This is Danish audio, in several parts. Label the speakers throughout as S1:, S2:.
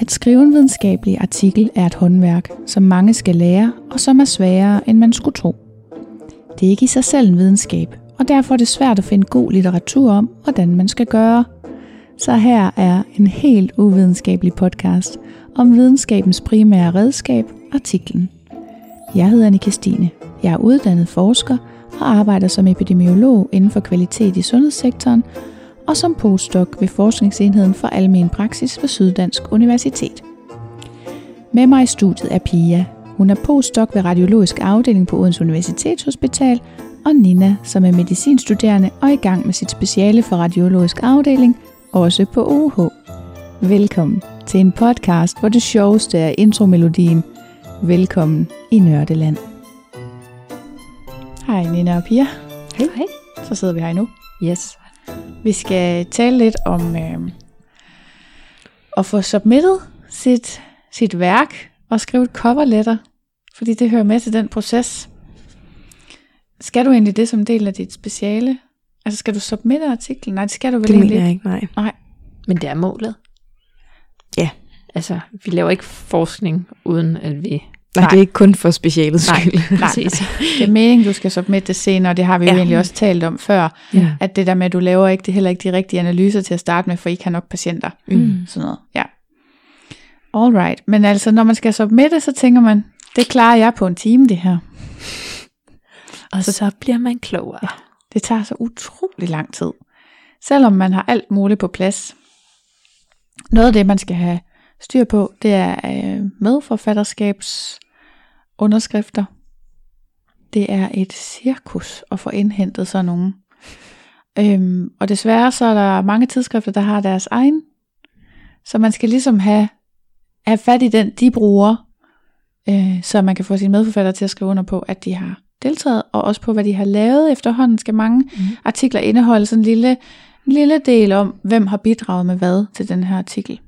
S1: At skrive en videnskabelig artikel er et håndværk, som mange skal lære, og som er sværere, end man skulle tro. Det er ikke i sig selv en videnskab, og derfor er det svært at finde god litteratur om, hvordan man skal gøre. Så her er en helt uvidenskabelig podcast om videnskabens primære redskab, artiklen. Jeg hedder Annika Stine. Jeg er uddannet forsker og arbejder som epidemiolog inden for kvalitet i sundhedssektoren og som postdoc ved Forskningsenheden for Almen Praksis ved Syddansk Universitet. Med mig i studiet er Pia. Hun er postdoc ved Radiologisk Afdeling på Odense Universitetshospital, og Nina, som er medicinstuderende og i gang med sit speciale for Radiologisk Afdeling, også på OH. Velkommen til en podcast, hvor det sjoveste er intromelodien. Velkommen i Nørdeland. Hej Nina og Pia.
S2: Hej. Hej.
S1: Så sidder vi her nu.
S2: Yes.
S1: Vi skal tale lidt om øh, at få submittet sit, sit værk og skrive et cover letter, fordi det hører med til den proces. Skal du egentlig det som del af dit speciale? Altså skal du submitte artiklen? Nej, det skal du vel
S2: Det
S1: egentlig
S2: mener jeg ikke, nej.
S1: Nej.
S3: Men det er målet.
S2: Ja.
S3: Altså, vi laver ikke forskning, uden at vi...
S2: Nej,
S1: Nej.
S2: det er ikke kun for specialets
S3: Nej.
S2: skyld.
S1: Nej, det er meningen, du skal submitte det senere, det har vi jo
S2: Ja.
S1: egentlig også talt om før,
S3: Ja.
S1: at det der med, at du laver ikke det heller ikke de rigtige analyser til at starte med, for I ikke har nok patienter.
S3: Mm.
S1: Sådan noget, ja. Alright, men altså, når man skal submitte, så tænker man, det klarer jeg på en time, det her.
S3: Og så, så bliver man klogere. Ja.
S1: Det tager så utrolig lang tid. Selvom man har alt muligt på plads. Noget af det, man skal have styr på, det er øh, medforfatterskabs underskrifter. Det er et cirkus at få indhentet sådan nogle. Øhm, og desværre så er der mange tidsskrifter, der har deres egen. Så man skal ligesom have, have fat i den, de bruger, øh, så man kan få sine medforfattere til at skrive under på, at de har deltaget, og også på, hvad de har lavet efterhånden, skal mange
S3: Mm.
S1: artikler indeholde sådan en lille, en lille del om, hvem har bidraget med hvad til den her artikel.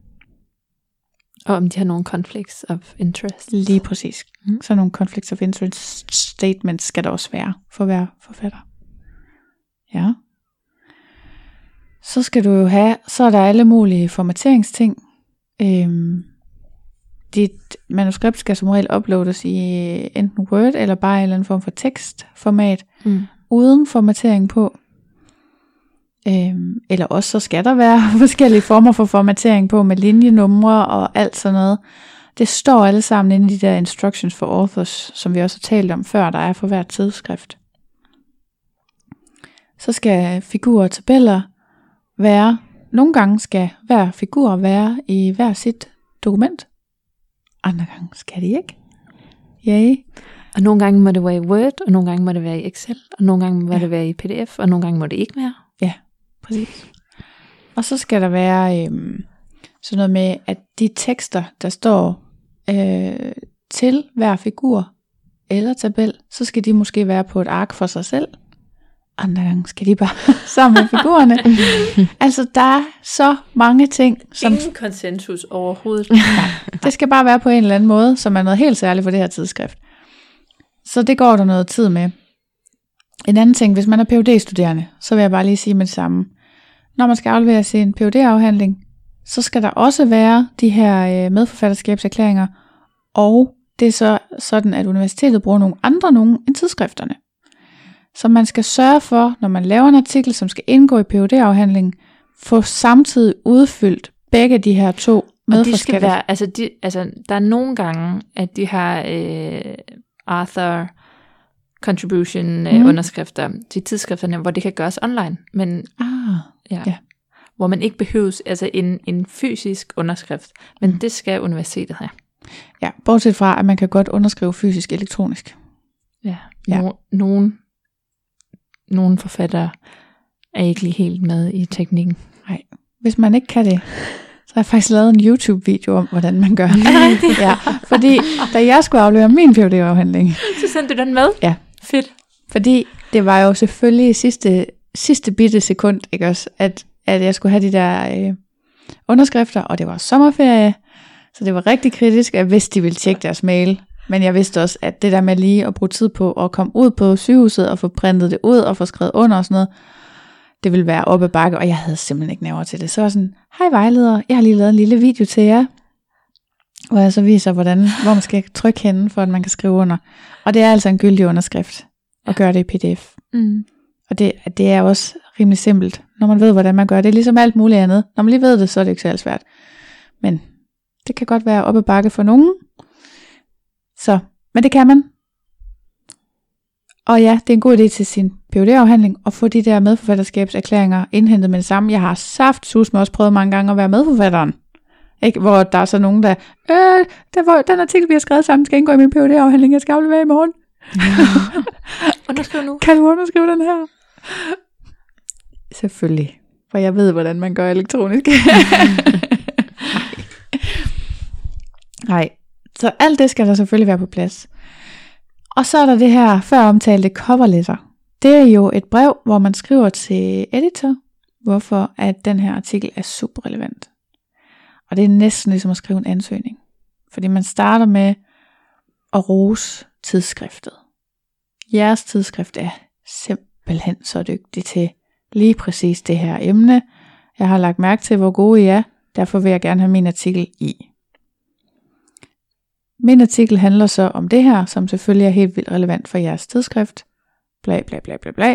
S3: Og om de har nogle conflicts of interest.
S1: Lige præcis.
S3: Mm.
S1: Så nogle conflicts of interest statements skal der også være for hver forfatter. Ja. Så skal du jo have, så er der alle mulige formateringsting. Øhm, dit manuskript skal som regel uploades i enten Word eller bare en eller anden form for tekstformat,
S3: Mm.
S1: uden formatering på. Øhm, eller også så skal der være forskellige former for formatering på med linjenumre og alt sådan noget. Det står alle sammen inde i de der instructions for authors, som vi også har talt om før, der er for hvert tidsskrift. Så skal figurer og tabeller være, nogle gange skal hver figur være i hver sit dokument. Andre gange skal de ikke. Yay.
S3: Og nogle gange må det være i Word, og nogle gange må det være i Excel, og nogle gange må
S1: Ja.
S3: det være i PDF, og nogle gange må det ikke være.
S1: Præcis. Og så skal der være øhm, sådan noget med, at de tekster, der står øh, til hver figur eller tabel, så skal de måske være på et ark for sig selv. Andre gange skal de bare sammen med figurerne. altså, der er så mange ting, som
S3: Ingen konsensus overhovedet.
S1: det skal bare være på en eller anden måde, som er noget helt særligt for det her tidsskrift. Så det går der noget tid med. En anden ting, hvis man er phd studerende så vil jeg bare lige sige med det samme. Når man skal aflevere sin phd afhandling så skal der også være de her øh, medforfatterskabserklæringer, og det er så sådan, at universitetet bruger nogle andre nogen end tidsskrifterne. Så man skal sørge for, når man laver en artikel, som skal indgå i phd afhandlingen få samtidig udfyldt begge de her to
S3: Og de skal være, altså, de, altså, der er nogle gange, at de har øh, Arthur contribution øh,
S1: Mhm.
S3: underskrifter til tidsskrifterne, hvor det kan gøres online, men
S1: Ah,
S3: ja,
S1: Ja.
S3: hvor man ikke behøves altså en, en fysisk underskrift, men
S1: Mm.
S3: det skal universitetet have.
S1: ja, bortset fra, at man kan godt underskrive fysisk elektronisk.
S3: Ja.
S1: Ja.
S3: No, nogen, nogle forfattere er ikke lige helt med i teknikken.
S1: Hvis man ikke kan det, så har jeg faktisk lavet en YouTube-video om, hvordan man gør. ja, fordi da jeg skulle aflevere min phd afhandling
S3: Så sendte du den med?
S1: Ja.
S3: Fedt.
S1: fordi det var jo selvfølgelig sidste, sidste bitte sekund, ikke også, at, at jeg skulle have de der øh, underskrifter, og det var sommerferie, så det var rigtig kritisk, at hvis de ville tjekke deres mail. Men jeg vidste også, at det der med lige at bruge tid på at komme ud på sygehuset og få printet det ud og få skrevet under og sådan noget, det ville være oppe ad bakke, og jeg havde simpelthen ikke nerver til det. Så var jeg sådan, hej vejleder, jeg har lige lavet en lille video til jer. hvor jeg så viser, hvordan, hvor man skal trykke henne, for at man kan skrive under. Og det er altså en gyldig underskrift at gøre det i pdf.
S3: Mm.
S1: Og det, det er også rimelig simpelt, når man ved, hvordan man gør det. Er ligesom alt muligt andet. Når man lige ved det, så er det ikke særlig svært. Men det kan godt være op ad bakke for nogen. Så, men det kan man. Og ja, det er en god idé til sin phd afhandling at få de der medforfatterskabserklæringer indhentet med det samme. Jeg har saft sus med også prøvet mange gange at være medforfatteren. Ikke? Hvor der er så nogen, der, øh, der var, den artikel, vi har skrevet sammen, skal indgå i min phd afhandling jeg skal aflevere i morgen.
S3: Underskriv nu.
S1: Kan du underskrive den her? Selvfølgelig. For jeg ved, hvordan man gør elektronisk. Nej. Så alt det skal der selvfølgelig være på plads. Og så er der det her før omtalte cover letter. Det er jo et brev, hvor man skriver til editor, hvorfor at den her artikel er super relevant. Og det er næsten ligesom at skrive en ansøgning. Fordi man starter med at rose tidsskriftet. Jeres tidsskrift er simpelthen så dygtig til lige præcis det her emne. Jeg har lagt mærke til, hvor gode I er, derfor vil jeg gerne have min artikel i. Min artikel handler så om det her, som selvfølgelig er helt vildt relevant for jeres tidsskrift. Bla bla bla bla bla.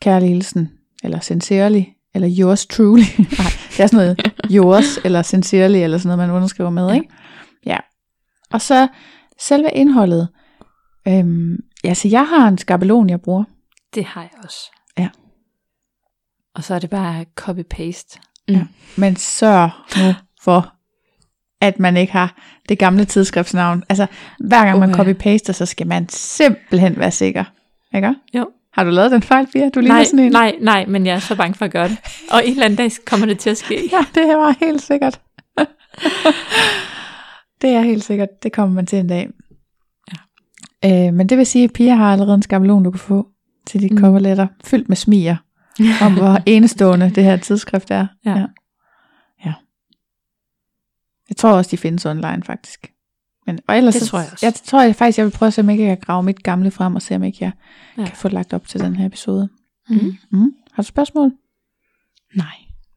S1: Kærlig hilsen, eller sincerely, eller yours truly. Nej, det er sådan noget yours, eller sincerely, eller sådan noget, man underskriver med, ikke? Ja. Og så selve indholdet. Øhm, ja, så jeg har en skabelon, jeg bruger.
S3: Det har jeg også.
S1: Ja.
S3: Og så er det bare copy-paste.
S1: Ja. Men sørg nu for, at man ikke har det gamle tidsskriftsnavn. Altså, hver gang man copy-paster, så skal man simpelthen være sikker. Ikke?
S3: Jo.
S1: Har du lavet den fejl, Pia? Du ligner
S3: Nej,
S1: sådan en.
S3: nej, nej, men jeg er så bange for at gøre det. Og en eller anden dag kommer det til at ske.
S1: Ja, det var helt sikkert. det er helt sikkert. Det kommer man til en dag. Ja. Øh, men det vil sige, at Pia har allerede en skabelon, du kan få til dit
S3: Mm.
S1: mm. coverletter, fyldt med smiger, om hvor enestående det her tidsskrift er.
S3: Ja.
S1: ja. ja. Jeg tror også, de findes online, faktisk. Men, og ellers,
S3: Det tror jeg også.
S1: Jeg tror jeg faktisk, jeg vil prøve at se, om ikke jeg kan grave mit gamle frem, og se, om ikke jeg
S3: Ja.
S1: kan få lagt op til den her episode.
S3: Mm.
S1: Mm. Har du spørgsmål?
S2: Nej,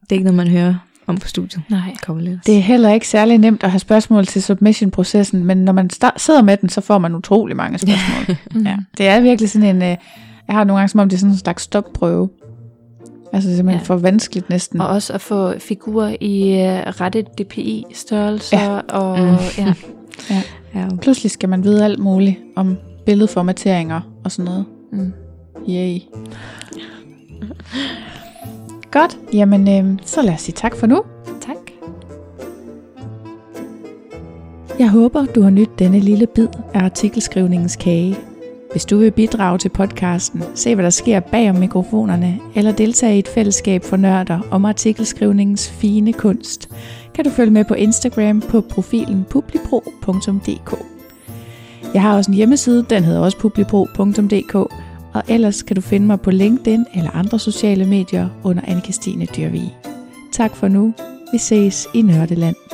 S2: det er ikke noget, man hører om på studiet.
S3: Nej.
S1: Det er heller ikke særlig nemt at have spørgsmål til submission-processen, men når man sta- sidder med den, så får man utrolig mange spørgsmål.
S3: Mm.
S1: ja. Det er virkelig sådan en, øh, jeg har nogle gange som om det er sådan en slags stopprøve. Altså det er simpelthen
S3: Ja.
S1: ja. for vanskeligt næsten.
S3: Og også at få figurer i uh, rette DPI-størrelser. Ja. Og,
S2: Mm.
S3: ja.
S2: Ja, okay.
S1: Pludselig skal man vide alt muligt om billedformateringer og sådan noget.
S3: Mm.
S1: Yay. Godt, jamen øh, så lad os sige tak for nu.
S3: Tak.
S1: Jeg håber, du har nydt denne lille bid af artikelskrivningens kage. Hvis du vil bidrage til podcasten, se hvad der sker bag om mikrofonerne, eller deltage i et fællesskab for nørder om artikelskrivningens fine kunst, kan du følge med på Instagram på profilen publipro.dk. Jeg har også en hjemmeside, den hedder også publipro.dk, og ellers kan du finde mig på LinkedIn eller andre sociale medier under Anne-Kristine Dyrvig. Tak for nu. Vi ses i Nørdeland.